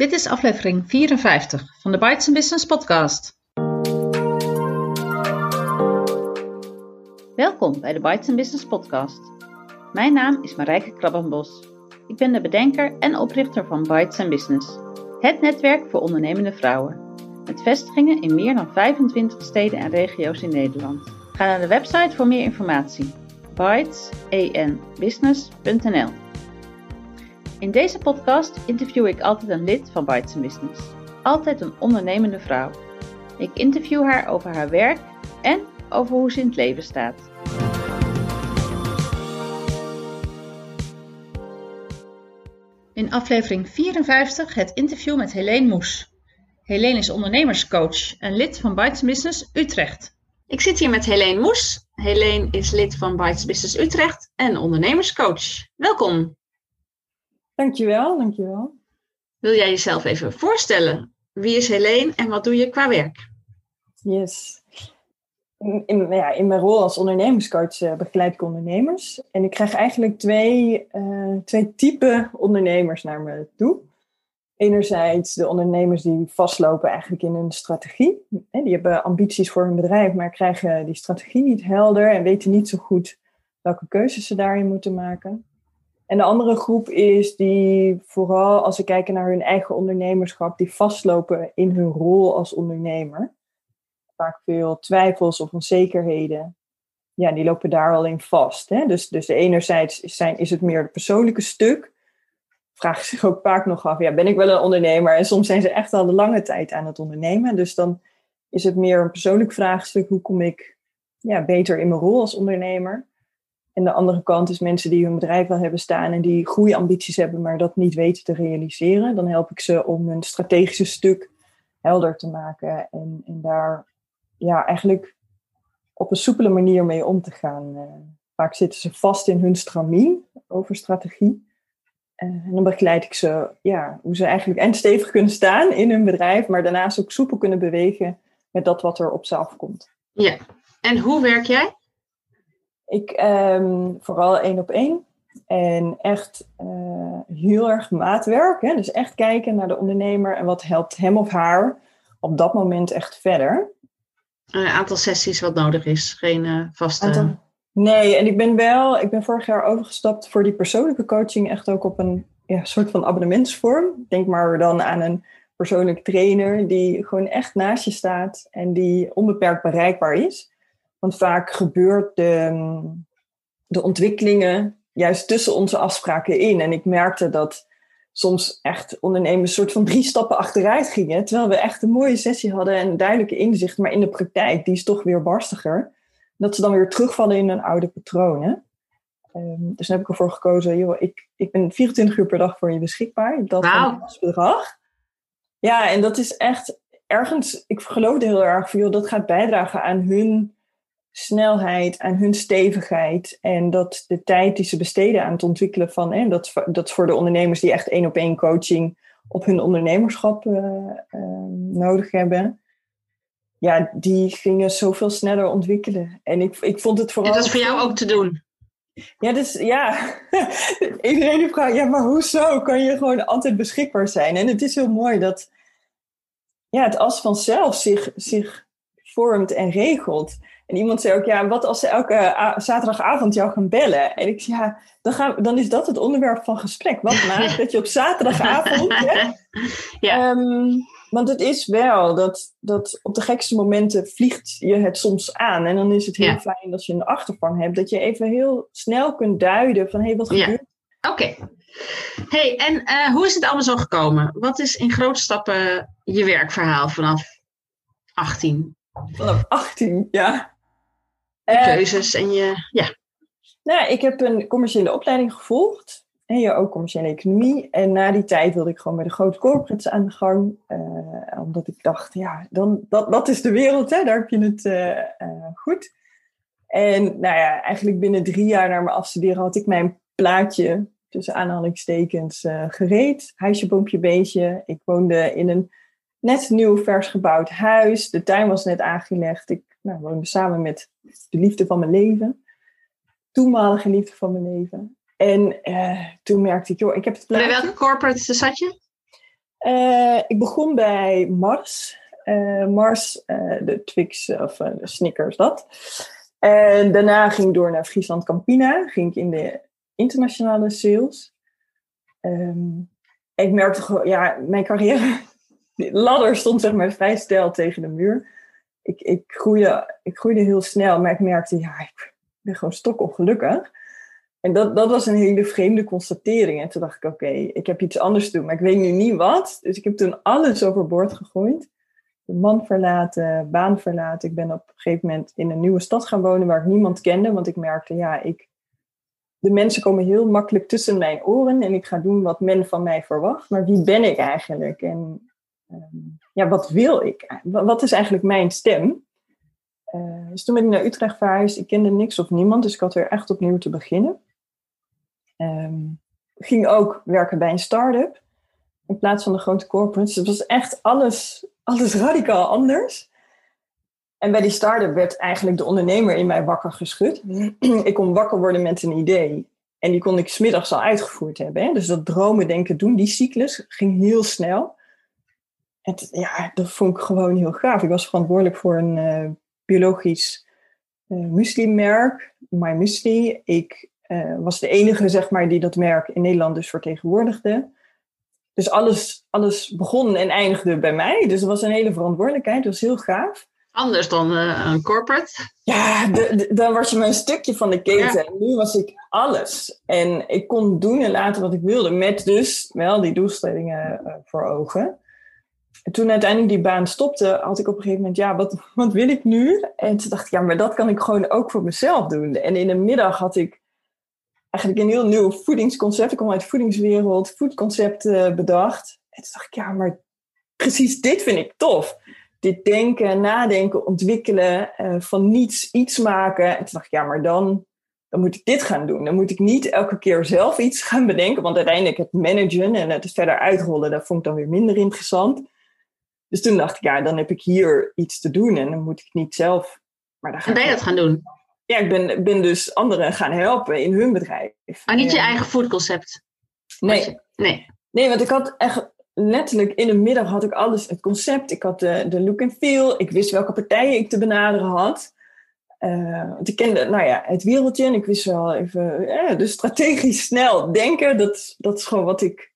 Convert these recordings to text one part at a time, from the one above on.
Dit is aflevering 54 van de Bites Business podcast. Welkom bij de Bites Business podcast. Mijn naam is Marijke Krabbenbos. Ik ben de bedenker en oprichter van Bites Business, het netwerk voor ondernemende vrouwen. Met vestigingen in meer dan 25 steden en regio's in Nederland. Ga naar de website voor meer informatie: bitesbusiness.nl. In deze podcast interview ik altijd een lid van Bites Business. Altijd een ondernemende vrouw. Ik interview haar over haar werk en over hoe ze in het leven staat. In aflevering 54 het interview met Helene Moes. Helene is ondernemerscoach en lid van Bites Business Utrecht. Ik zit hier met Helene Moes. Helene is lid van Bites Business Utrecht en ondernemerscoach. Welkom. Dankjewel, dankjewel. Wil jij jezelf even voorstellen? Wie is Helene en wat doe je qua werk? Yes. In, in, ja, in mijn rol als ondernemerscoach uh, begeleid ik ondernemers. En ik krijg eigenlijk twee, uh, twee typen ondernemers naar me toe. Enerzijds de ondernemers die vastlopen eigenlijk in hun strategie. Die hebben ambities voor hun bedrijf, maar krijgen die strategie niet helder en weten niet zo goed welke keuzes ze daarin moeten maken. En de andere groep is die vooral als ze kijken naar hun eigen ondernemerschap, die vastlopen in hun rol als ondernemer. Vaak veel twijfels of onzekerheden. Ja, die lopen daar al in vast. Hè? Dus, dus enerzijds zijn, is het meer het persoonlijke stuk. Vragen zich ook vaak nog af, ja, ben ik wel een ondernemer? En soms zijn ze echt al de lange tijd aan het ondernemen. Dus dan is het meer een persoonlijk vraagstuk. Hoe kom ik ja, beter in mijn rol als ondernemer? En de andere kant is mensen die hun bedrijf wel hebben staan en die groeiambities hebben, maar dat niet weten te realiseren. Dan help ik ze om hun strategische stuk helder te maken en, en daar ja, eigenlijk op een soepele manier mee om te gaan. Uh, vaak zitten ze vast in hun stramien over strategie. Uh, en dan begeleid ik ze ja, hoe ze eigenlijk en stevig kunnen staan in hun bedrijf, maar daarnaast ook soepel kunnen bewegen met dat wat er op ze afkomt. Ja, en hoe werk jij? Ik um, vooral één op één. En echt uh, heel erg maatwerk. Hè? Dus echt kijken naar de ondernemer en wat helpt hem of haar op dat moment echt verder. Een aantal sessies wat nodig is, geen uh, vaste. Aantal... Nee, en ik ben wel, ik ben vorig jaar overgestapt voor die persoonlijke coaching echt ook op een ja, soort van abonnementsvorm. Denk maar dan aan een persoonlijk trainer die gewoon echt naast je staat en die onbeperkt bereikbaar is. Want vaak gebeurt de, de ontwikkelingen juist tussen onze afspraken in. En ik merkte dat soms echt ondernemers soort van drie stappen achteruit gingen. Terwijl we echt een mooie sessie hadden en duidelijke inzicht. Maar in de praktijk, die is toch weer barstiger. Dat ze dan weer terugvallen in hun oude patronen. Um, dus dan heb ik ervoor gekozen, joh, ik, ik ben 24 uur per dag voor je beschikbaar. Dat wow. als bedrag. Ja, en dat is echt ergens, ik geloofde heel erg van, joh, dat gaat bijdragen aan hun snelheid en hun stevigheid. En dat de tijd die ze besteden aan het ontwikkelen van, en dat, dat voor de ondernemers die echt één op één coaching op hun ondernemerschap uh, uh, nodig hebben. Ja, die gingen zoveel sneller ontwikkelen. En ik, ik vond het vooral. En dat is voor jou ook te doen. Ja, dus ja. Iedereen vraagt, ja, maar hoezo kan je gewoon altijd beschikbaar zijn? En het is heel mooi dat ja, het als vanzelf zich, zich vormt en regelt. En iemand zei ook, ja, wat als ze elke zaterdagavond jou gaan bellen? En ik zei, ja, dan, gaan, dan is dat het onderwerp van gesprek. Wat maakt dat je op zaterdagavond... ja. Um, want het is wel dat, dat op de gekste momenten vliegt je het soms aan. En dan is het heel fijn dat je een achtervang hebt. Dat je even heel snel kunt duiden van, hé, hey, wat gebeurt Oké. hey, en uh, hoe is het allemaal zo gekomen? Wat is in grote stappen je werkverhaal vanaf 18? Vanaf 18, ja. Eh, keuzes en je, ja. Nou, ik heb een commerciële opleiding gevolgd. En ja, ook commerciële economie. En na die tijd wilde ik gewoon met de grote corporates aan de gang. Uh, omdat ik dacht, ja, dan, dat, dat is de wereld, hè? daar heb je het uh, goed. En nou ja, eigenlijk binnen drie jaar na mijn afstuderen had ik mijn plaatje, tussen aanhalingstekens, gereed. Huisje, boompje, beestje. Ik woonde in een net nieuw, vers gebouwd huis. De tuin was net aangelegd. Ik nou, woonde samen met de liefde van mijn leven. Toenmalige liefde van mijn leven. En uh, toen merkte ik, joh, ik heb het plaatje. Bij welke corporate zat je? ik begon bij Mars. Mars, de Twix of de Snickers, dat. En daarna ging ik door naar Friesland Campina. Ging ik in de internationale sales. Ehm, ik merkte gewoon, ja, mijn carrière, de ladder stond zeg maar vrij stijl tegen de muur. Ik, ik, groeide, ik groeide heel snel, maar ik merkte, ja, ik ben gewoon ongelukkig. En dat, dat was een hele vreemde constatering. En toen dacht ik, oké, ik heb iets anders te doen, maar ik weet nu niet wat. Dus ik heb toen alles overboord gegooid. De man verlaten, baan verlaten. Ik ben op een gegeven moment in een nieuwe stad gaan wonen waar ik niemand kende. Want ik merkte, ja, ik, de mensen komen heel makkelijk tussen mijn oren en ik ga doen wat men van mij verwacht. Maar wie ben ik eigenlijk? En ja, wat wil ik? Wat is eigenlijk mijn stem? Uh, dus toen ben ik naar Utrecht verhuisd. Ik kende niks of niemand, dus ik had weer echt opnieuw te beginnen. Um, ging ook werken bij een start-up in plaats van de grote corporates. Het was echt alles, alles radicaal anders. En bij die start-up werd eigenlijk de ondernemer in mij wakker geschud. ik kon wakker worden met een idee. En die kon ik smiddags al uitgevoerd hebben. Hè? Dus dat dromen, denken, doen, die cyclus ging heel snel. En ja, dat vond ik gewoon heel gaaf. Ik was verantwoordelijk voor een uh, biologisch uh, muesli-merk, My Muesli. Ik uh, was de enige, zeg maar, die dat merk in Nederland dus vertegenwoordigde. Dus alles, alles begon en eindigde bij mij. Dus dat was een hele verantwoordelijkheid. Dat was heel gaaf. Anders dan uh, een corporate? Ja, dan was je maar een stukje van de keten. En nu was ik alles. En ik kon doen en laten wat ik wilde. Met dus wel die doelstellingen uh, voor ogen. En toen uiteindelijk die baan stopte, had ik op een gegeven moment, ja, wat, wat wil ik nu? En toen dacht ik, ja, maar dat kan ik gewoon ook voor mezelf doen. En in de middag had ik eigenlijk een heel nieuw voedingsconcept. Ik kom uit de voedingswereld, foodconcept uh, bedacht. En toen dacht ik, ja, maar precies dit vind ik tof dit denken, nadenken, ontwikkelen, uh, van niets iets maken. En toen dacht ik, ja, maar dan, dan moet ik dit gaan doen. Dan moet ik niet elke keer zelf iets gaan bedenken, want uiteindelijk het managen en het verder uitrollen, dat vond ik dan weer minder interessant. Dus toen dacht ik, ja, dan heb ik hier iets te doen en dan moet ik niet zelf. Maar dan ga en ben je dat gaan doen? Ja, ik ben, ben dus anderen gaan helpen in hun bedrijf. Maar niet je eigen foodconcept? Nee. nee. Nee, want ik had echt letterlijk in de middag had ik alles, het concept, ik had de, de look and feel, ik wist welke partijen ik te benaderen had. Uh, want ik kende nou ja, het wereldje en ik wist wel even, ja, dus strategisch snel denken, dat, dat is gewoon wat ik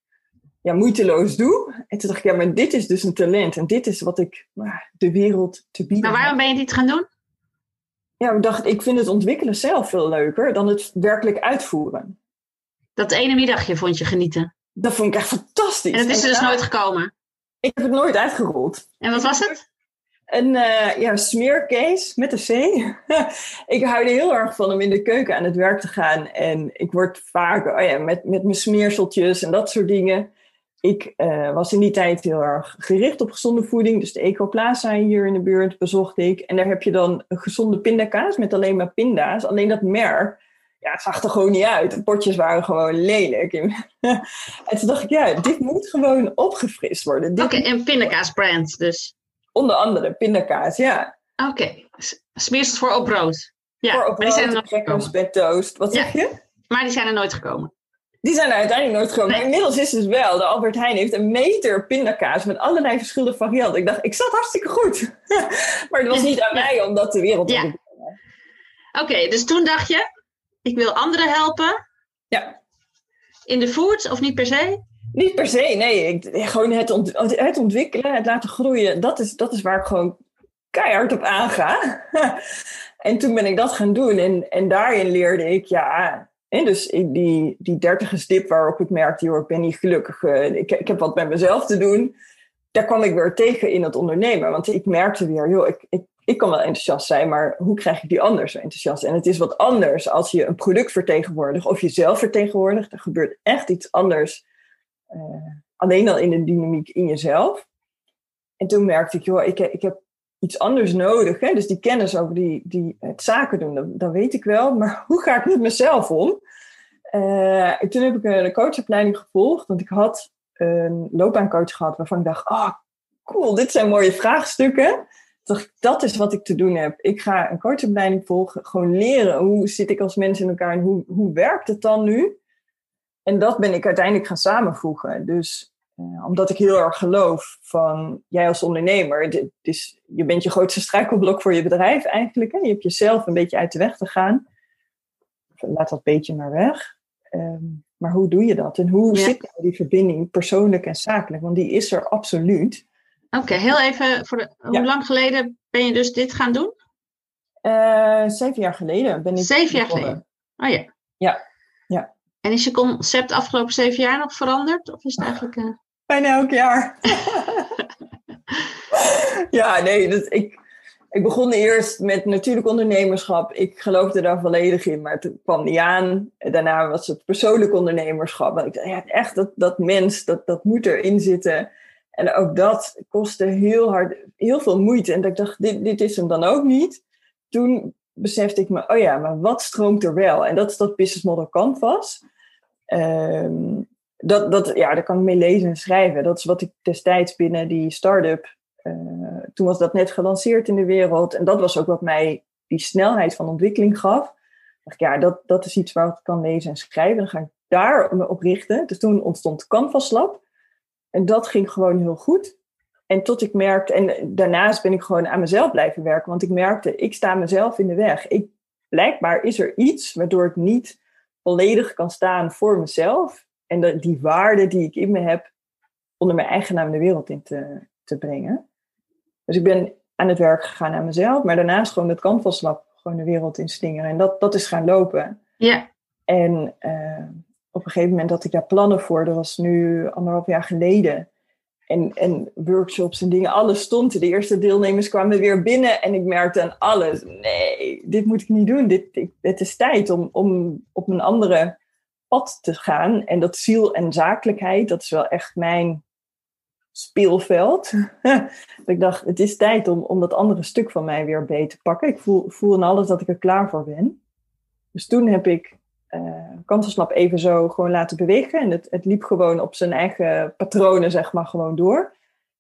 ja, moeiteloos doe. En toen dacht ik, ja, maar dit is dus een talent en dit is wat ik nou, de wereld te bieden Maar waarom ben je dit gaan doen? Ja, ik dacht, ik vind het ontwikkelen zelf veel leuker dan het werkelijk uitvoeren. Dat ene middagje vond je genieten? Dat vond ik echt fantastisch. En het is er dus nooit gekomen? Ik heb het nooit uitgerold. En wat was het? Een uh, ja, smeercase met een C. ik hou er heel erg van om in de keuken aan het werk te gaan. En ik word vaak oh ja, met, met mijn smeerseltjes en dat soort dingen. Ik uh, was in die tijd heel erg gericht op gezonde voeding. Dus de Ecoplaza hier in de buurt bezocht ik. En daar heb je dan een gezonde pindakaas met alleen maar pinda's. Alleen dat merk ja, het zag er gewoon niet uit. De potjes waren gewoon lelijk. en toen dacht ik, ja, dit moet gewoon opgefrist worden. Oké, okay, en pindakaasbrand dus? Onder andere pindakaas, ja. Oké, okay. smeersels voor op brood. Ja, voor op brood, er gekomen. toast. Wat zeg je? Maar die zijn er nooit gekomen. Die zijn er uiteindelijk nooit gekomen. Maar inmiddels is het wel. De Albert Heijn heeft een meter pindakaas met allerlei verschillende varianten. Ik dacht, ik zat hartstikke goed. maar het was niet aan mij om dat de wereld te doen. Oké, dus toen dacht je, ik wil anderen helpen. Ja. In de food of niet per se? Niet per se, nee. Ik, gewoon het, het ontwikkelen, het laten groeien, dat is, dat is waar ik gewoon keihard op aanga. en toen ben ik dat gaan doen en, en daarin leerde ik, ja, en dus die, die dertige stip waarop ik merkte, joh, ik ben niet gelukkig, uh, ik, ik heb wat met mezelf te doen. Daar kwam ik weer tegen in het ondernemen. Want ik merkte weer, joh, ik, ik, ik kan wel enthousiast zijn, maar hoe krijg ik die anders zo enthousiast? En het is wat anders als je een product vertegenwoordigt of jezelf vertegenwoordigt. Er gebeurt echt iets anders, uh, alleen al in de dynamiek in jezelf. En toen merkte ik, joh, ik, ik heb iets anders nodig. Hè? Dus die kennis over die, die, het zaken doen, dat, weet ik wel. Maar hoe ga ik met mezelf om? Uh, toen heb ik een coachopleiding gevolgd, want ik had een loopbaancoach gehad waarvan ik dacht, oh cool, dit zijn mooie vraagstukken dat is wat ik te doen heb. Ik ga een coachopleiding volgen, gewoon leren hoe zit ik als mens in elkaar en hoe, hoe werkt het dan nu? En dat ben ik uiteindelijk gaan samenvoegen. Dus Uh, omdat ik heel erg geloof van jij als ondernemer, dit is, je bent je grootste struikelblok voor je bedrijf eigenlijk. Hè? Je hebt jezelf een beetje uit de weg te gaan. Laat dat beetje maar weg. Um, maar hoe doe je dat? En hoe zit nou die verbinding persoonlijk en zakelijk? Want die is er absoluut. Oké, heel even. Voor de, Hoe lang geleden ben je dus dit gaan doen? Uh, zeven jaar geleden ben ik. Zeven jaar geleden. Oh ja. Ja. ja. En is je concept afgelopen zeven jaar nog veranderd? Of is het eigenlijk. Uh... Bijna elk jaar. ja, nee, dat, ik, ik begon eerst met natuurlijk ondernemerschap. Ik geloofde daar volledig in, maar het kwam niet aan. Daarna was het persoonlijk ondernemerschap. En ik dacht, ja, echt, dat, dat mens, dat, dat moet erin zitten. En ook dat kostte heel hard, heel veel moeite. En ik dacht, dit, dit is hem dan ook niet. Toen besefte ik me, oh ja, maar wat stroomt er wel? En dat is dat business model canvas. Um, dat, dat, ja, daar kan ik mee lezen en schrijven. Dat is wat ik destijds binnen die start-up uh, toen was dat net gelanceerd in de wereld. En dat was ook wat mij die snelheid van ontwikkeling gaf. dacht ja, dat, dat is iets waar ik kan lezen en schrijven. Dan ga ik daar me op richten. Dus toen ontstond Canvas Lab. En dat ging gewoon heel goed. En tot ik merkte, en daarnaast ben ik gewoon aan mezelf blijven werken. Want ik merkte, ik sta mezelf in de weg. Ik, blijkbaar is er iets waardoor ik niet volledig kan staan voor mezelf. En de, die waarde die ik in me heb, onder mijn eigen naam de wereld in te, te brengen. Dus ik ben aan het werk gegaan aan mezelf, maar daarnaast gewoon Canvas Lab gewoon de wereld in slingeren. En dat, dat is gaan lopen. Ja. En uh, op een gegeven moment had ik daar plannen voor. Dat was nu anderhalf jaar geleden. En, en workshops en dingen, alles stond. De eerste deelnemers kwamen weer binnen en ik merkte aan alles. Nee, dit moet ik niet doen. Dit, ik, het is tijd om, om op een andere te gaan. En dat ziel en zakelijkheid, dat is wel echt mijn speelveld. ik dacht, het is tijd om, om dat andere stuk van mij weer beter te pakken. Ik voel, voel in alles dat ik er klaar voor ben. Dus toen heb ik uh, even zo gewoon laten bewegen. En het, het liep gewoon op zijn eigen patronen, zeg maar, gewoon door.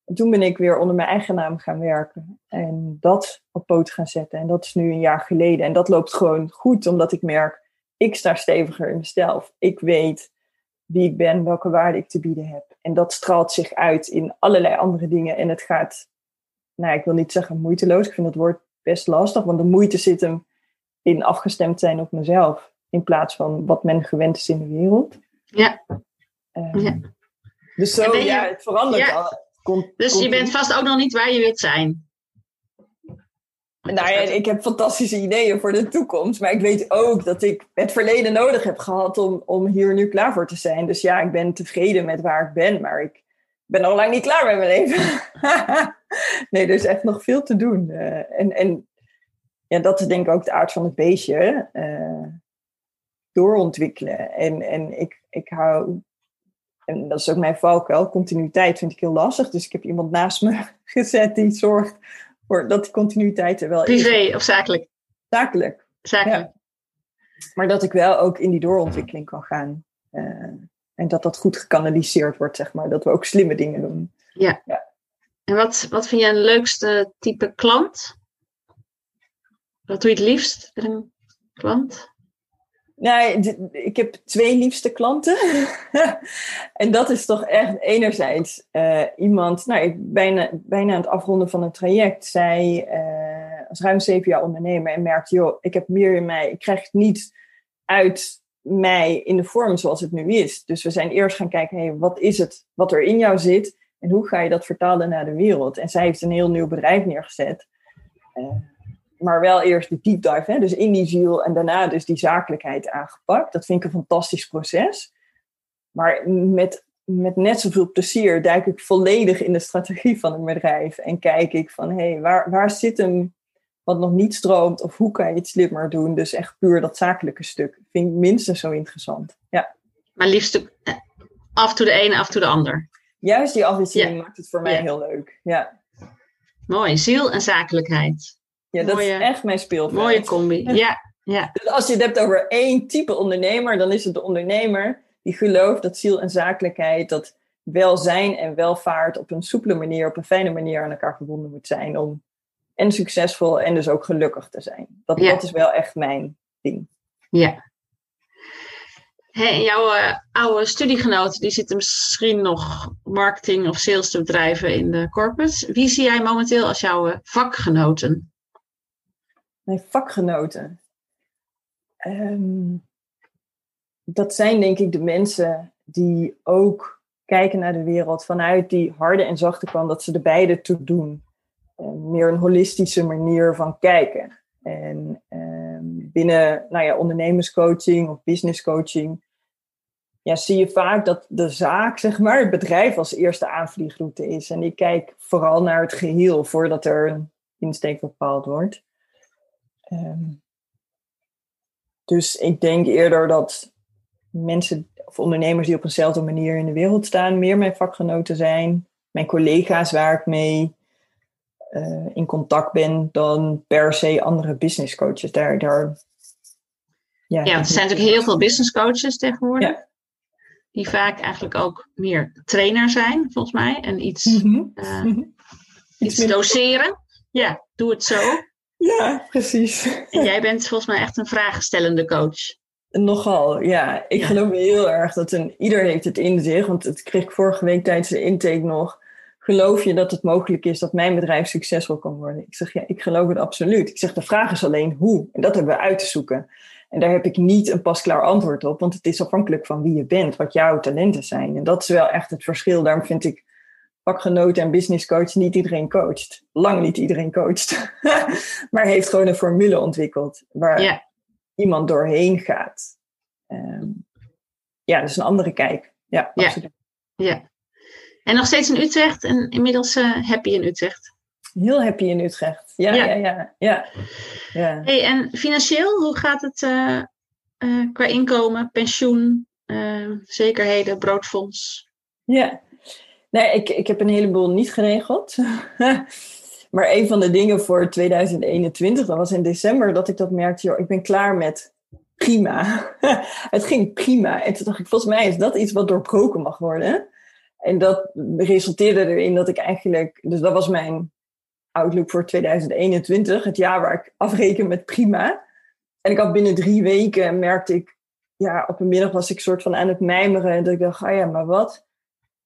En toen ben ik weer onder mijn eigen naam gaan werken. En dat op poot gaan zetten. En dat is nu een jaar geleden. En dat loopt gewoon goed, omdat ik merk, ik sta steviger in mezelf. Ik weet wie ik ben, welke waarde ik te bieden heb. En dat straalt zich uit in allerlei andere dingen. En het gaat, nou, ik wil niet zeggen moeiteloos. Ik vind dat woord best lastig, want de moeite zit hem in afgestemd zijn op mezelf. In plaats van wat men gewend is in de wereld. Ja. Uh, ja. Dus zo, ja, het verandert ja. al. dus je bent vast ook nog niet waar je wilt zijn. Nou ja, ik heb fantastische ideeën voor de toekomst. Maar ik weet ook dat ik het verleden nodig heb gehad om, om hier nu klaar voor te zijn. Dus ja, ik ben tevreden met waar ik ben. Maar ik ben nog lang niet klaar met mijn leven. nee, er is echt nog veel te doen. Uh, en, en ja, dat is denk ik ook de aard van het beestje. Uh, doorontwikkelen. En, en ik, ik hou en dat is ook mijn valkuil. Continuïteit vind ik heel lastig. Dus ik heb iemand naast me gezet die zorgt voor dat die continuïteit er wel Privé is. Privé of zakelijk? Zakelijk. Zakelijk. Maar dat ik wel ook in die doorontwikkeling kan gaan. Uh, en dat dat goed gekanaliseerd wordt, zeg maar. Dat we ook slimme dingen doen. Ja. ja. En wat, wat vind jij een leukste type klant? Wat doe je het liefst met een klant? Nou, ik heb twee liefste klanten. en dat is toch echt enerzijds uh, iemand, nou, ik bijna, bijna aan het afronden van een traject. Zij uh, als ruim zeven jaar ondernemer en merkt, joh, ik heb meer in mij, ik krijg het niet uit mij in de vorm zoals het nu is. Dus we zijn eerst gaan kijken, hey, wat is het wat er in jou zit en hoe ga je dat vertalen naar de wereld? En zij heeft een heel nieuw bedrijf neergezet. Uh, maar wel eerst de deep dive, hè? dus in die ziel en daarna dus die zakelijkheid aangepakt. Dat vind ik een fantastisch proces. Maar met, met net zoveel plezier duik ik volledig in de strategie van een bedrijf en kijk ik van hé, hey, waar, waar zit hem wat nog niet stroomt of hoe kan je het slimmer doen? Dus echt puur dat zakelijke stuk vind ik minstens zo interessant. Ja. Maar liefst af en toe de ene, af en toe de ander. Juist die afwisseling maakt het voor mij heel leuk. Ja. Mooi, ziel en zakelijkheid. Ja, dat is echt mijn speelveld. Mooie combi, ja. ja. Dus als je het hebt over één type ondernemer, dan is het de ondernemer die gelooft dat ziel en zakelijkheid, dat welzijn en welvaart op een soepele manier, op een fijne manier aan elkaar verbonden moet zijn om en succesvol en dus ook gelukkig te zijn. Dat, dat is wel echt mijn ding. Ja. Hey, jouw uh, oude studiegenoten die zitten misschien nog marketing of sales te bedrijven in de corpus. Wie zie jij momenteel als jouw vakgenoten? Mijn vakgenoten? Um, dat zijn denk ik de mensen die ook kijken naar de wereld vanuit die harde en zachte kant, dat ze er beide toe doen. Uh, meer een holistische manier van kijken. En uh, binnen nou ja, ondernemerscoaching of businesscoaching ja, zie je vaak dat de zaak, zeg maar, het bedrijf als eerste aanvliegroute is. En ik kijk vooral naar het geheel voordat er een insteek bepaald wordt. Um, dus ik denk eerder dat mensen of ondernemers die op eenzelfde manier in de wereld staan, meer mijn vakgenoten zijn, mijn collega's waar ik mee uh, in contact ben, dan per se andere business coaches. Daar, daar, ja, ja er zijn natuurlijk heel veel business coaches tegenwoordig. Ja. Die vaak eigenlijk ook meer trainer zijn, volgens mij. En iets, mm -hmm. iets doseren. Ja, doe het zo. Ja, precies. En jij bent volgens mij echt een vraagstellende coach. Nogal, ja. Ik geloof heel erg dat een, ieder heeft het in zich. Want het kreeg ik vorige week tijdens de intake nog. Geloof je dat het mogelijk is dat mijn bedrijf succesvol kan worden? Ik zeg ja, ik geloof het absoluut. Ik zeg de vraag is alleen hoe. En dat hebben we uit te zoeken. En daar heb ik niet een pasklaar antwoord op, want het is afhankelijk van wie je bent, wat jouw talenten zijn. En dat is wel echt het verschil. Daarom vind ik vakgenoten en business coach niet iedereen coacht. Lang niet iedereen coacht. maar heeft gewoon een formule ontwikkeld waar iemand doorheen gaat. Um, ja, dat is een andere kijk. Ja, ja. absoluut. Ja. En nog steeds in Utrecht en inmiddels uh, happy in Utrecht. Heel happy in Utrecht. Ja, ja, ja. ja, ja. Hey, en financieel, hoe gaat het uh, uh, qua inkomen, pensioen, zekerheden, broodfonds? Ja, Nee, ik, ik heb een heleboel niet geregeld. maar een van de dingen voor 2021, dat was in december, dat ik dat merkte, joh, ik ben klaar met prima. het ging prima. En toen dacht ik, volgens mij is dat iets wat doorbroken mag worden. En dat resulteerde erin dat ik eigenlijk, dus dat was mijn outlook voor 2021, het jaar waar ik afreken met prima. En ik had binnen drie weken, merkte ik, ja, op een middag was ik soort van aan het mijmeren. Dat ik dacht, ah ja, maar wat?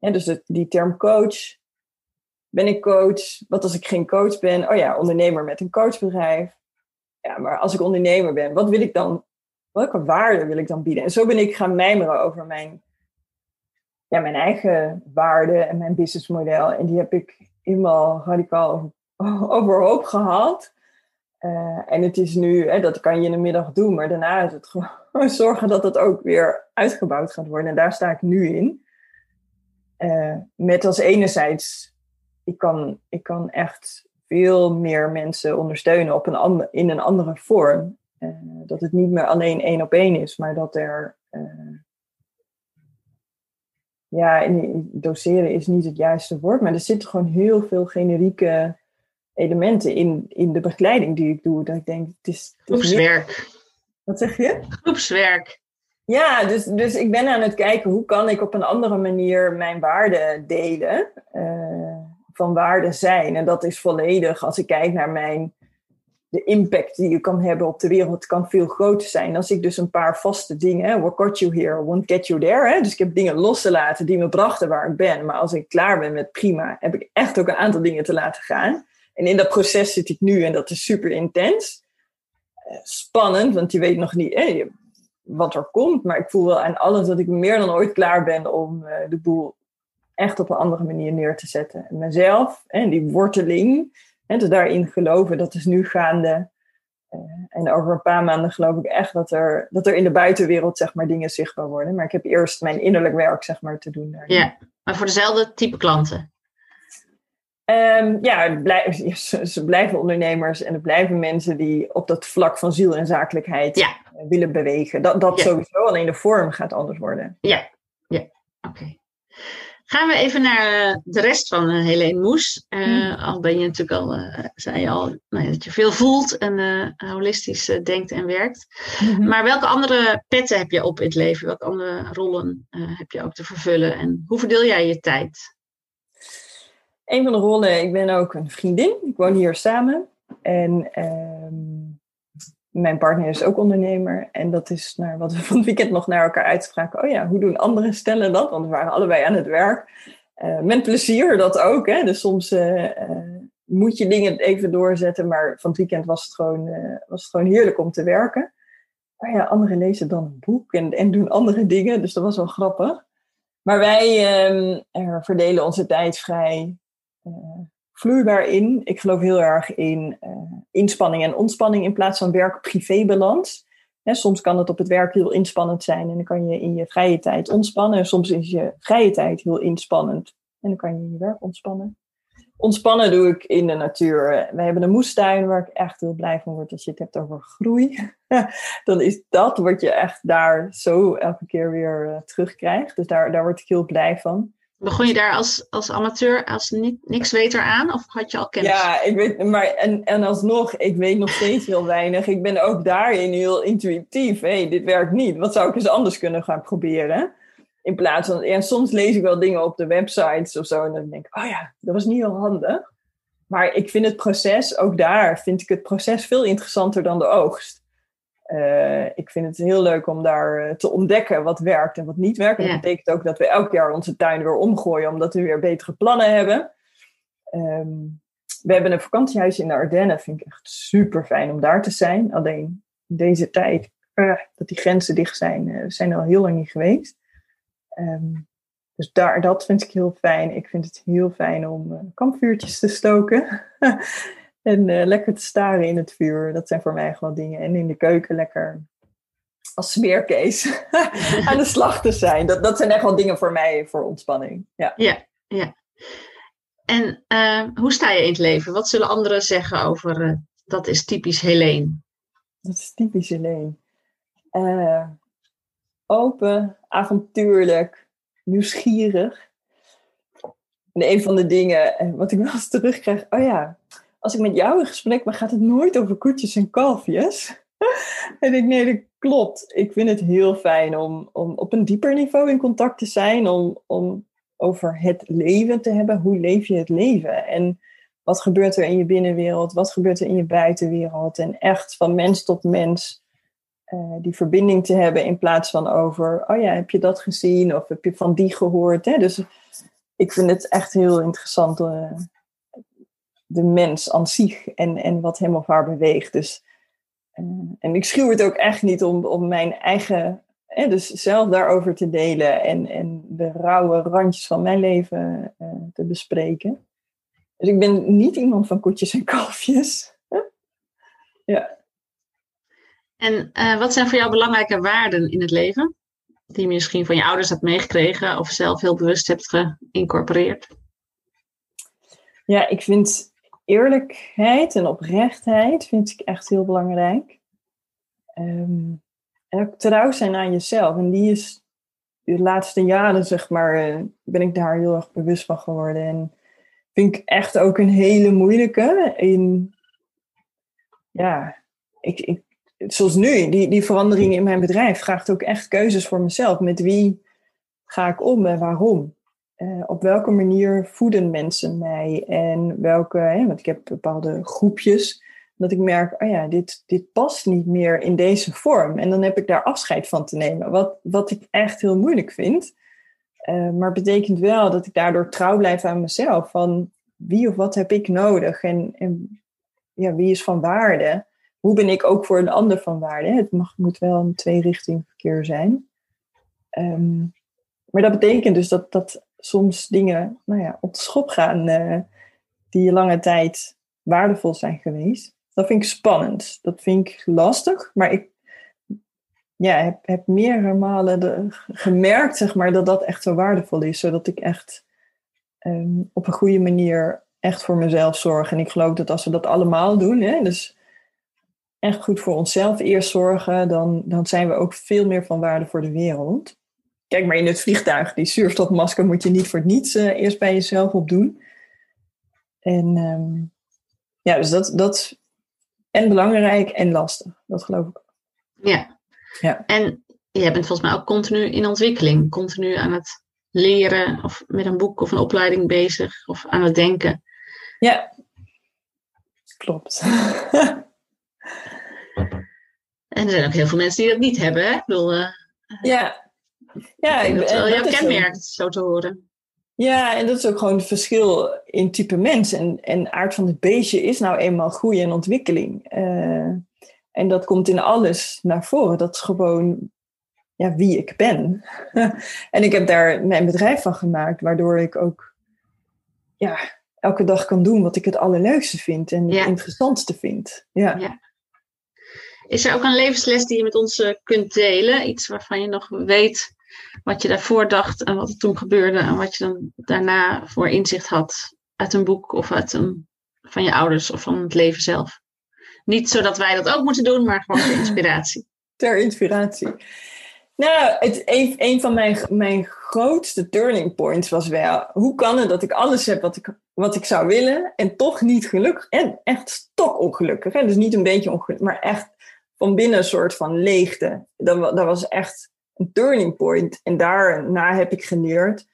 Dus die term coach. Ben ik coach? Wat als ik geen coach ben? Oh ja, ondernemer met een coachbedrijf. Ja, maar als ik ondernemer ben, wat wil ik dan? Welke waarde wil ik dan bieden? En zo ben ik gaan mijmeren over mijn, ja, mijn eigen waarde en mijn businessmodel. En die heb ik helemaal radicaal overhoop gehad. Uh, en het is nu, hè, dat kan je in de middag doen, maar daarna is het gewoon zorgen dat het ook weer uitgebouwd gaat worden. En daar sta ik nu in. Uh, met als enerzijds, ik kan, ik kan echt veel meer mensen ondersteunen op een ander, in een andere vorm. Uh, dat het niet meer alleen één op één is, maar dat er. Uh, ja, doseren is niet het juiste woord, maar er zitten gewoon heel veel generieke elementen in, in de begeleiding die ik doe. Dat ik denk, het is. Het Groepswerk. Wat zeg je? Groepswerk. Ja, dus, dus ik ben aan het kijken hoe kan ik op een andere manier mijn waarden delen. Uh, van waarde zijn. En dat is volledig, als ik kijk naar mijn, de impact die je kan hebben op de wereld, kan veel groter zijn. Als ik dus een paar vaste dingen, what got you here, won't get you there. Hè? Dus ik heb dingen los te laten die me brachten waar ik ben. Maar als ik klaar ben met prima, heb ik echt ook een aantal dingen te laten gaan. En in dat proces zit ik nu en dat is super intens. Uh, spannend, want je weet nog niet, wat er komt. Maar ik voel wel aan alles dat ik meer dan ooit klaar ben om uh, de boel echt op een andere manier neer te zetten. En mezelf en die worteling, en dus daarin geloven, dat is nu gaande. Uh, en over een paar maanden geloof ik echt dat er, dat er in de buitenwereld zeg maar, dingen zichtbaar worden. Maar ik heb eerst mijn innerlijk werk zeg maar, te doen. Daarin. Ja, maar voor dezelfde type klanten? Um, ja, blijf, ze, blijven ondernemers en het blijven mensen die op dat vlak van ziel en zakelijkheid ja. Eh, willen bewegen. Dat, dat sowieso, alleen de vorm gaat anders worden. Ja, ja. oké. Gaan we even naar eh, de rest van uh, Helene Moes. Uh, Al ben je natuurlijk al, uh, zei je al, nou, dat je veel voelt en holistisch denkt en werkt. Mhm. Maar welke andere petten heb je op in het leven? Welke andere rollen heb je ook te vervullen? En hoe verdeel jij je tijd? een van de rollen, ik ben ook een vriendin. Ik woon hier samen. En ehm, mijn partner is ook ondernemer. En dat is naar wat we van het weekend nog naar elkaar uitspraken. Oh ja, hoe doen andere stellen dat? Want we waren allebei aan het werk. Uh, met plezier dat ook. Hè? Dus soms uh, moet je dingen even doorzetten. Maar van het weekend was het gewoon, was het gewoon heerlijk om te werken. Maar ja, anderen lezen dan een boek en, en doen andere dingen. Dus dat was wel grappig. Maar wij um, verdelen onze tijd vrij vloeibaar in. Ik geloof heel erg in uh, inspanning en ontspanning in plaats van werk-privé-balans. soms kan het op het werk heel inspannend zijn en dan kan je in je vrije tijd ontspannen. En soms is je vrije tijd heel inspannend en dan kan je in je werk ontspannen. Ontspannen doe ik in de natuur. We hebben een moestuin waar ik echt heel blij van word als je het hebt over groei. dan is dat wat je echt daar zo elke keer weer uh, terugkrijgt. Dus daar, daar word ik heel blij van. Begon je daar als, als amateur, als niks weter aan? Of had je al kennis? Ja, ik weet, maar en, en alsnog, ik weet nog steeds heel weinig. Ik ben ook daarin heel intuïtief. Hé, hey, dit werkt niet. Wat zou ik eens anders kunnen gaan proberen? In plaats van, en soms lees ik wel dingen op de websites of zo. En dan denk ik, oh ja, dat was niet heel handig. Maar ik vind het proces, ook daar vind ik het proces veel interessanter dan de oogst. Uh, ik vind het heel leuk om daar uh, te ontdekken wat werkt en wat niet werkt. Dat betekent ook dat we elk jaar onze tuin weer omgooien, omdat we weer betere plannen hebben. Um, we hebben een vakantiehuis in de Ardennen. Vind ik echt super fijn om daar te zijn. Alleen deze tijd, uh, dat die grenzen dicht zijn, zijn al heel lang niet geweest. Um, dus daar, dat vind ik heel fijn. Ik vind het heel fijn om kampvuurtjes te stoken. En uh, lekker te staren in het vuur. Dat zijn voor mij gewoon dingen. En in de keuken lekker als smeerkees aan de slag te zijn. Dat, dat zijn echt wel dingen voor mij voor ontspanning. Ja, ja. ja. En uh, hoe sta je in het leven? Wat zullen anderen zeggen over uh, dat is typisch Helene? Dat is typisch Helene. open, avontuurlijk, nieuwsgierig. En een van de dingen wat ik wel eens terugkrijg, oh ja, als ik met jou in gesprek ben, gaat het nooit over koetjes en kalfjes. en ik, nee, dat klopt. Ik vind het heel fijn om, om op een dieper niveau in contact te zijn, om, om over het leven te hebben. Hoe leef je het leven? En wat gebeurt er in je binnenwereld? Wat gebeurt er in je buitenwereld? En echt van mens tot mens uh, die verbinding te hebben in plaats van over, oh ja, heb je dat gezien? Of heb je van die gehoord? Hè? Dus ik vind het echt heel interessant uh, de mens aan zich en, en wat hem of haar beweegt. Dus, uh, en ik schuw het ook echt niet om, om mijn eigen, eh, dus zelf daarover te delen en, en de rauwe randjes van mijn leven uh, te bespreken. Dus ik ben niet iemand van koetjes en kalfjes. ja. En wat zijn voor jou belangrijke waarden in het leven? Die je misschien van je ouders hebt meegekregen of zelf heel bewust hebt geïncorporeerd? Ja, ik vind eerlijkheid en oprechtheid vind ik echt heel belangrijk. Um, en ook trouw zijn aan jezelf. En die is de laatste jaren, zeg maar, eh, ben ik daar heel erg bewust van geworden. En vind ik echt ook een hele moeilijke. In, ja, ik, ik, zoals nu, die, die verandering in mijn bedrijf vraagt ook echt keuzes voor mezelf. Met wie ga ik om en waarom? Uh, op welke manier voeden mensen mij en welke, hè, want ik heb bepaalde groepjes, dat ik merk, oh ja, dit, dit past niet meer in deze vorm. En dan heb ik daar afscheid van te nemen, wat, wat ik echt heel moeilijk vind. Uh, maar betekent wel dat ik daardoor trouw blijf aan mezelf, van wie of wat heb ik nodig en, en ja, wie is van waarde? Hoe ben ik ook voor een ander van waarde? Het mag, moet wel een twee-richting verkeer zijn. Um, maar dat betekent dus dat, dat soms dingen nou ja, op de schop gaan uh, die lange tijd waardevol zijn geweest. Dat vind ik spannend. Dat vind ik lastig. Maar ik ja, heb, heb meerdere malen gemerkt zeg maar, dat dat echt zo waardevol is. Zodat ik echt um, op een goede manier echt voor mezelf zorg. En ik geloof dat als we dat allemaal doen, hè, dus echt goed voor onszelf eerst zorgen, dan, dan zijn we ook veel meer van waarde voor de wereld. Kijk maar in het vliegtuig, die zuurstofmasker moet je niet voor niets uh, eerst bij jezelf opdoen. En um, ja, dus dat, dat en belangrijk en lastig, dat geloof ik. Ja. ja. En jij bent volgens mij ook continu in ontwikkeling, continu aan het leren of met een boek of een opleiding bezig of aan het denken. Ja, klopt. En er zijn ook heel veel mensen die dat niet hebben. Hè? Ik bedoel, uh, ja. Ja, ik dat wel jouw kenmerk, zo te horen. Ja, en dat is ook gewoon het verschil in type mens. En, en aard van het beestje is nou eenmaal groei en ontwikkeling. Uh, en dat komt in alles naar voren. Dat is gewoon ja, wie ik ben. en ik heb daar mijn bedrijf van gemaakt, waardoor ik ook ja, elke dag kan doen wat ik het allerleukste vind en het interessantste vind. Ja. ja. Is er ook een levensles die je met ons eh, kunt delen? Iets waarvan je nog weet wat je daarvoor dacht en wat er toen gebeurde en wat je dan daarna voor inzicht had uit een boek of uit een, van je ouders of van het leven zelf? Niet zodat wij dat ook moeten doen, maar gewoon ter inspiratie. ter inspiratie. Nou, het, een, een van mijn, mijn grootste turning points was wel... hoe kan het dat ik alles heb wat ik, wat ik zou willen... en toch niet gelukkig en echt stok ongelukkig. Hè? Dus niet een beetje ongelukkig, maar echt van binnen een soort van leegte. Dat, dat was echt een turning point. En daarna heb ik geleerd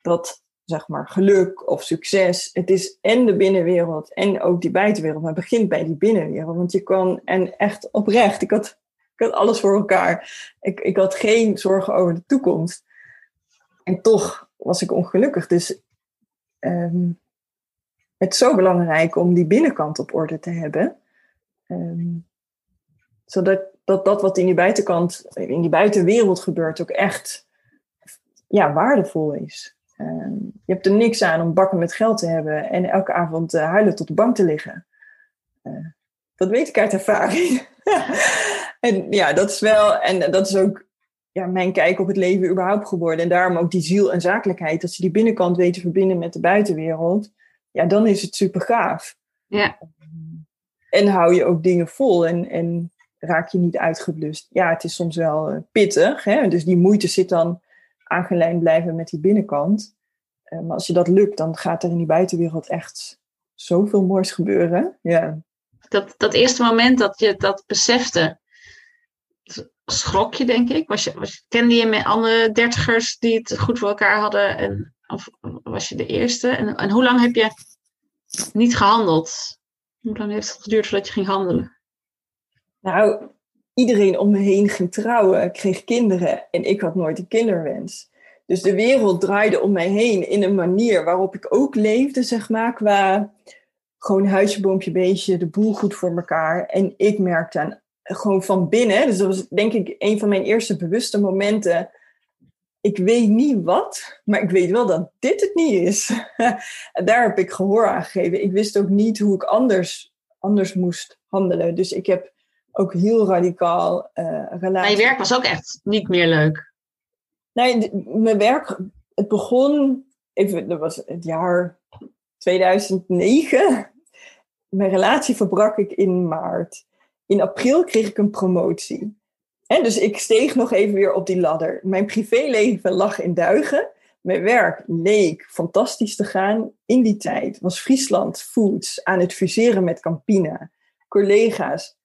dat zeg maar geluk of succes, het is en de binnenwereld en ook die buitenwereld. Maar begint bij die binnenwereld. Want je kan, en echt oprecht, ik had ik had alles voor elkaar. Ik, ik had geen zorgen over de toekomst. En toch was ik ongelukkig. Dus ehm, het is zo belangrijk om die binnenkant op orde te hebben. Ehm, zodat dat, dat wat in die buitenkant, in die buitenwereld gebeurt, ook echt ja, waardevol is. Ehm, je hebt er niks aan om bakken met geld te hebben en elke avond uh, huilen tot de bank te liggen. Uh, dat weet ik uit ervaring. En ja, dat is wel, en dat is ook ja, mijn kijk op het leven überhaupt geworden. En daarom ook die ziel en zakelijkheid. Als je die binnenkant weet te verbinden met de buitenwereld, ja, dan is het super gaaf. Ja. En hou je ook dingen vol en, en raak je niet uitgeblust. Ja, het is soms wel eh, pittig. Hè? Dus die moeite zit dan aangelijnd blijven met die binnenkant. Uh, maar als je dat lukt, dan gaat er in die buitenwereld echt zoveel moois gebeuren. Ja. Dat, dat eerste moment dat je dat besefte, schrok je, denk ik? Was je, was, kende je met andere dertigers die het goed voor elkaar hadden? En, of was je de eerste? En, en hoe lang heb je niet gehandeld? Hoe lang heeft het geduurd voordat je ging handelen? Nou, iedereen om me heen ging trouwen, kreeg kinderen en ik had nooit een kinderwens. Dus de wereld draaide om mij heen in een manier waarop ik ook leefde, zeg maar, qua gewoon huisje, boompje, beestje, de boel goed voor elkaar. En ik merkte aan gewoon van binnen. Dus dat was denk ik een van mijn eerste bewuste momenten. Ik weet niet wat, maar ik weet wel dat dit het niet is. daar heb ik gehoor aan gegeven. Ik wist ook niet hoe ik anders, anders moest handelen. Dus ik heb ook heel radicaal uh, relatie. Maar je werk was ook echt niet meer leuk. Nee, mijn werk, het begon, even, dat was het jaar 2009. Mijn relatie verbrak ik in maart in april kreeg ik een promotie. En dus ik steeg nog even weer op die ladder. Mijn privéleven lag in duigen. Mijn werk leek fantastisch te gaan. In die tijd was Friesland Foods aan het fuseren met Campina. Collega's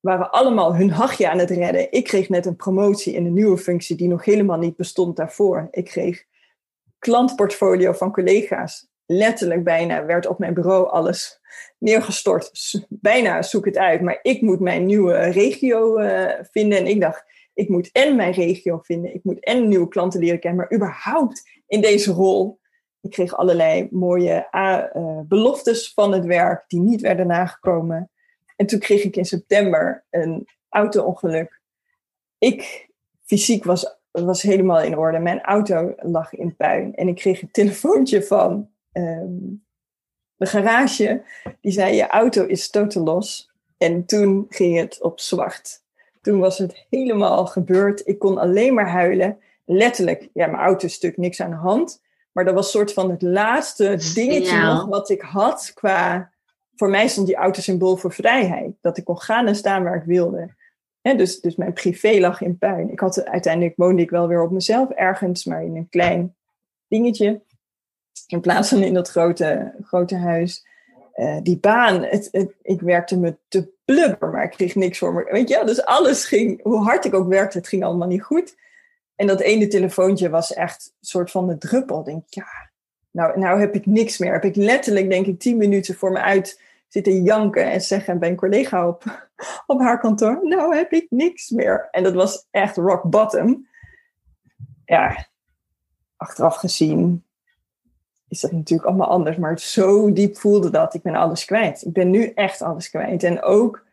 waren allemaal hun hachje aan het redden. Ik kreeg net een promotie in een nieuwe functie die nog helemaal niet bestond daarvoor. Ik kreeg klantportfolio van collega's letterlijk bijna werd op mijn bureau alles neergestort. Bijna zoek het uit, maar ik moet mijn nieuwe regio uh, vinden. En ik dacht, ik moet en mijn regio vinden, ik moet en nieuwe klanten leren kennen, maar überhaupt in deze rol. Ik kreeg allerlei mooie uh, beloftes van het werk die niet werden nagekomen. En toen kreeg ik in september een auto-ongeluk. Ik fysiek was, was helemaal in orde. Mijn auto lag in puin. En ik kreeg een telefoontje van Ehm, de garage, die zei je auto is totaal los. En toen ging het op zwart. Toen was het helemaal gebeurd. Ik kon alleen maar huilen. Letterlijk, ja, mijn auto is stuk, niks aan de hand. Maar dat was soort van het laatste dingetje nog wat ik had qua... Voor mij stond die auto symbool voor vrijheid. Dat ik kon gaan en staan waar ik wilde. dus, dus mijn privé lag in puin. Ik had, uiteindelijk woonde ik wel weer op mezelf ergens, maar in een klein dingetje. In plaats van in dat grote, grote huis. Uh, die baan, het, ik werkte me te blubber, maar ik kreeg niks voor me. Weet je, dus alles ging, hoe hard ik ook werkte, het ging allemaal niet goed. En dat ene telefoontje was echt een soort van de druppel. Ik denk, ja, nou, nou heb ik niks meer. Heb ik letterlijk, denk ik, tien minuten voor me uit zitten janken en zeggen bij een collega op, op haar kantoor, nou heb ik niks meer. En dat was echt rock bottom. Ja, achteraf gezien is dat natuurlijk allemaal anders. Maar zo diep voelde dat. Ik ben alles kwijt. Ik ben nu echt alles kwijt. En ook,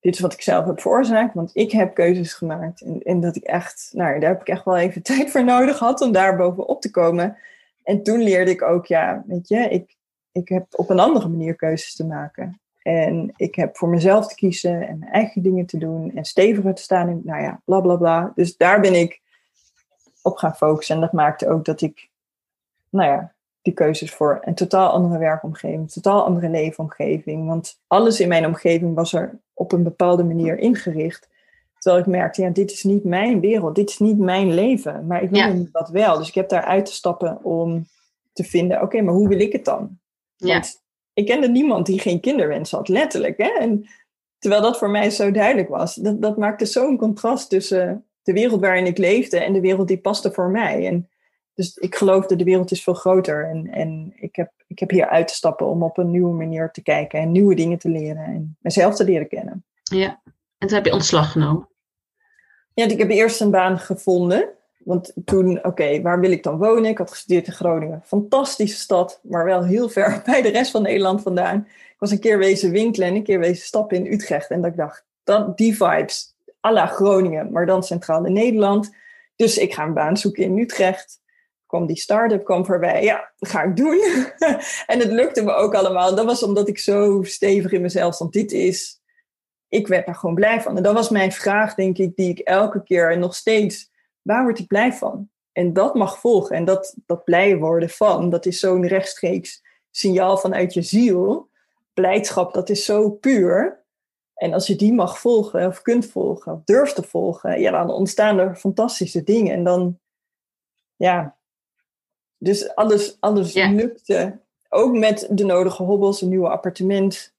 dit is wat ik zelf heb veroorzaakt. Want ik heb keuzes gemaakt. En, en dat ik echt, nou daar heb ik echt wel even tijd voor nodig gehad om daar bovenop te komen. En toen leerde ik ook, ja, weet je, ik, ik heb op een andere manier keuzes te maken. En ik heb voor mezelf te kiezen en mijn eigen dingen te doen en steviger te staan in, nou ja, bla bla bla. Dus daar ben ik op gaan focussen. En dat maakte ook dat ik, nou ja, die keuzes voor een totaal andere werkomgeving, een totaal andere leefomgeving. Want alles in mijn omgeving was er op een bepaalde manier ingericht. Terwijl ik merkte, ja, dit is niet mijn wereld, dit is niet mijn leven. Maar ik wil ja. dat wel. Dus ik heb daar uit te stappen om te vinden, oké, maar hoe wil ik het dan? Want ja. ik kende niemand die geen kinderwens had, letterlijk. Hè? En terwijl dat voor mij zo duidelijk was. Dat, dat maakte zo'n contrast tussen de wereld waarin ik leefde en de wereld die paste voor mij. En dus ik geloofde, de wereld is veel groter. En, en ik, heb, ik heb hier uit te stappen om op een nieuwe manier te kijken en nieuwe dingen te leren en mezelf te leren kennen. Ja, en toen heb je ontslag genomen. Ja, ik heb eerst een baan gevonden. Want toen, oké, waar wil ik dan wonen? Ik had gestudeerd in Groningen. Fantastische stad, maar wel heel ver bij de rest van Nederland vandaan. Ik was een keer wezen winkelen en een keer wezen stappen in Utrecht. En dat ik dacht, dat, die vibes, à la Groningen, maar dan centraal in Nederland. Dus ik ga een baan zoeken in Utrecht. Kwam die start-up kwam voorbij. Ja, dat ga ik doen. en het lukte me ook allemaal. Dat was omdat ik zo stevig in mezelf stond. Dit is, ik werd daar gewoon blij van. En dat was mijn vraag, denk ik, die ik elke keer en nog steeds waar word ik blij van? En dat mag volgen. En dat, dat blij worden van, dat is zo'n rechtstreeks signaal vanuit je ziel. Blijdschap, dat is zo puur. En als je die mag volgen, of kunt volgen, of durft te volgen, ja, dan ontstaan er fantastische dingen. En dan, ja, dus alles, alles lukte. Ook met de nodige hobbels, een nieuwe appartement,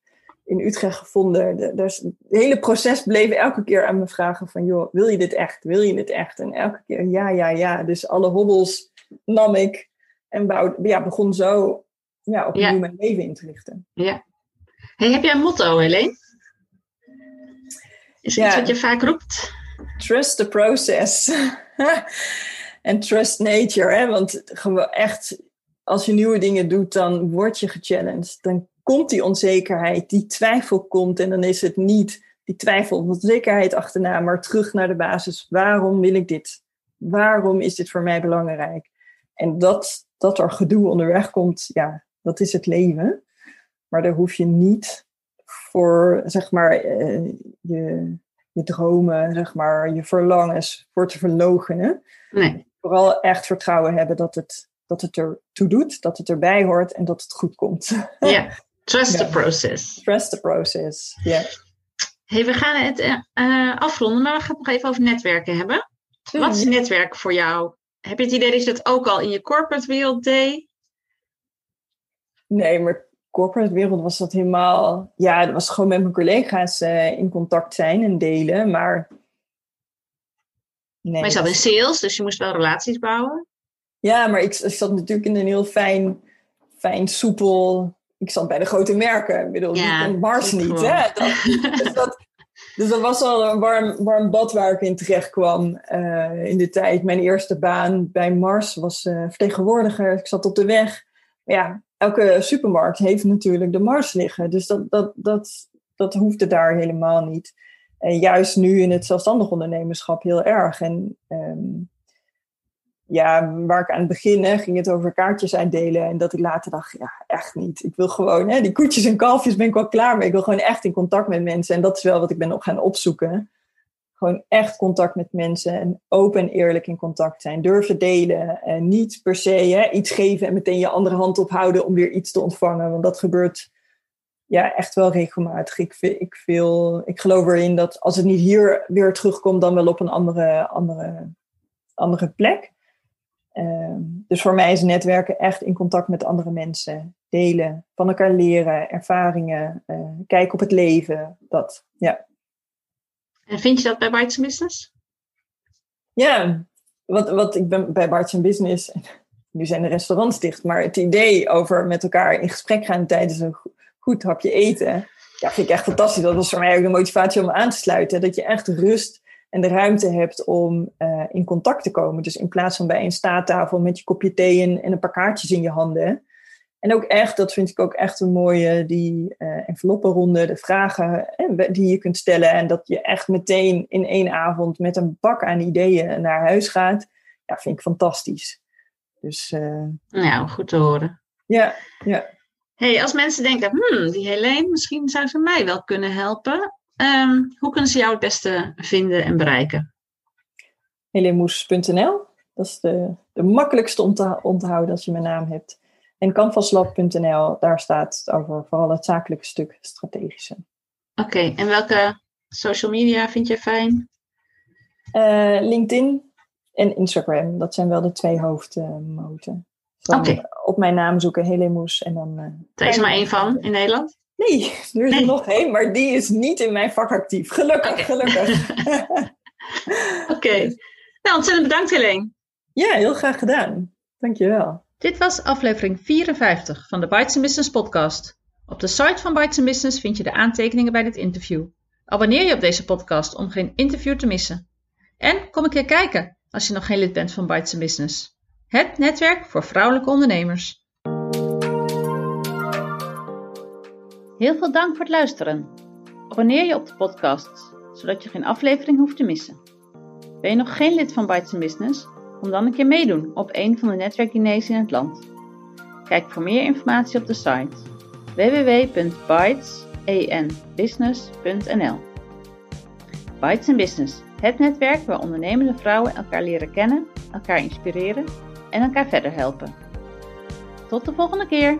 in Utrecht gevonden. De, dus het hele proces bleef elke keer aan me vragen van... joh, wil je dit echt? Wil je dit echt? En elke keer ja, ja, ja. Dus alle hobbels nam ik en bouwde, ja, begon zo ja, opnieuw ja. mijn leven in te richten. Ja. Hey, heb jij een motto, Helene? Is het iets wat je vaak roept? Trust the process. en trust nature. Hè? Want gewoon echt, als je nieuwe dingen doet, dan word je gechallenged. Dan komt die onzekerheid, die twijfel komt en dan is het niet die twijfel of onzekerheid achterna, maar terug naar de basis. Waarom wil ik dit? Waarom is dit voor mij belangrijk? En dat, dat er gedoe onderweg komt, ja, dat is het leven. Maar daar hoef je niet voor, zeg maar, eh, je, je dromen, zeg maar, je verlangens voor te verlogenen. Nee. Vooral echt vertrouwen hebben dat het, dat het er toe doet, dat het erbij hoort en dat het goed komt. Ja, Trust the process. Trust the process, ja. Hey, we gaan het uh, afronden, maar we gaan het nog even over netwerken hebben. Wat is netwerk voor jou? Heb je het idee dat je dat ook al in je corporate wereld deed? Nee, maar corporate wereld was dat helemaal... Ja, dat was gewoon met mijn collega's uh, in contact zijn en delen, maar... Nee, maar je zat in sales, dus je moest wel relaties bouwen? Ja, maar ik, ik zat natuurlijk in een heel fijn, fijn soepel ik zat bij de grote merken. Ik bedoel, ja, Mars niet. Hè? Dat, dus, dat, dus dat was al een warm, warm bad waar ik in terecht kwam uh, in de tijd. Mijn eerste baan bij Mars was uh, vertegenwoordiger. Ik zat op de weg. Ja, elke supermarkt heeft natuurlijk de Mars liggen. Dus dat, dat, dat, dat hoefde daar helemaal niet. En juist nu in het zelfstandig ondernemerschap heel erg. En um, ja, waar ik aan het begin ging het over kaartjes uitdelen. En dat ik later dacht, ja, echt niet. Ik wil gewoon, hè, die koetjes en kalfjes ben ik wel klaar mee. Ik wil gewoon echt in contact met mensen. En dat is wel wat ik ben op gaan opzoeken. Gewoon echt contact met mensen. En open en eerlijk in contact zijn. Durven delen. En niet per se hè, iets geven en meteen je andere hand ophouden om weer iets te ontvangen. Want dat gebeurt ja, echt wel regelmatig. Ik, ik, veel, ik geloof erin dat als het niet hier weer terugkomt, dan wel op een andere, andere, andere plek. Ehm, dus voor mij is netwerken echt in contact met andere mensen. Delen, van elkaar leren, ervaringen, uh, kijken op het leven. Dat, ja. En vind je dat bij Bites Business? Ja, wat, wat ik ben bij Bites Business, nu zijn de restaurants dicht, maar het idee over met elkaar in gesprek gaan tijdens een goed hapje eten. Ja, vind ik echt fantastisch. Dat was voor mij ook de motivatie om aan te sluiten. Dat je echt rust en de ruimte hebt om uh, in contact te komen. Dus in plaats van bij een staattafel met je kopje thee en, en een paar kaartjes in je handen. En ook echt, dat vind ik ook echt een mooie, die uh, enveloppenronde, de vragen eh, die je kunt stellen. En dat je echt meteen in één avond met een bak aan ideeën naar huis gaat. Ja, vind ik fantastisch. Dus, uh, ja, goed te horen. Ja, ja. Hey, als mensen denken, hmm, die Helene, misschien zou ze mij wel kunnen helpen. Um, hoe kunnen ze jou het beste vinden en bereiken? Helenemoes.nl, dat is de, de makkelijkste om te onthouden als je mijn naam hebt. En canvaslab.nl, daar staat over vooral het zakelijke stuk strategische. Oké, en welke social media vind je fijn? Uh, LinkedIn en Instagram, dat zijn wel de twee hoofdmoten. Oké. Op mijn naam zoeken Helemoes en dan... Uh, er is er maar één van in Nederland? Nee, er is er nog één, maar die is niet in mijn vak actief. Gelukkig, gelukkig. Oké. Nou, ontzettend bedankt Helene. Ja, heel graag gedaan. Dankjewel. Dit was aflevering 54 van de Bites Business podcast. Op de site van Bites Business vind je de aantekeningen bij dit interview. Abonneer je op deze podcast om geen interview te missen. En kom een keer kijken als je nog geen lid bent van Bites Business. Het netwerk voor vrouwelijke ondernemers. Heel veel dank voor het luisteren. Abonneer je op de podcast, zodat je geen aflevering hoeft te missen. Ben je nog geen lid van Bites Business? Kom dan een keer meedoen op een van de netwerkdiners in het land. Kijk voor meer informatie op de site www.bytesenbusiness.nl Bytes Business, het netwerk waar ondernemende vrouwen elkaar leren kennen, elkaar inspireren en elkaar verder helpen. Tot de volgende keer!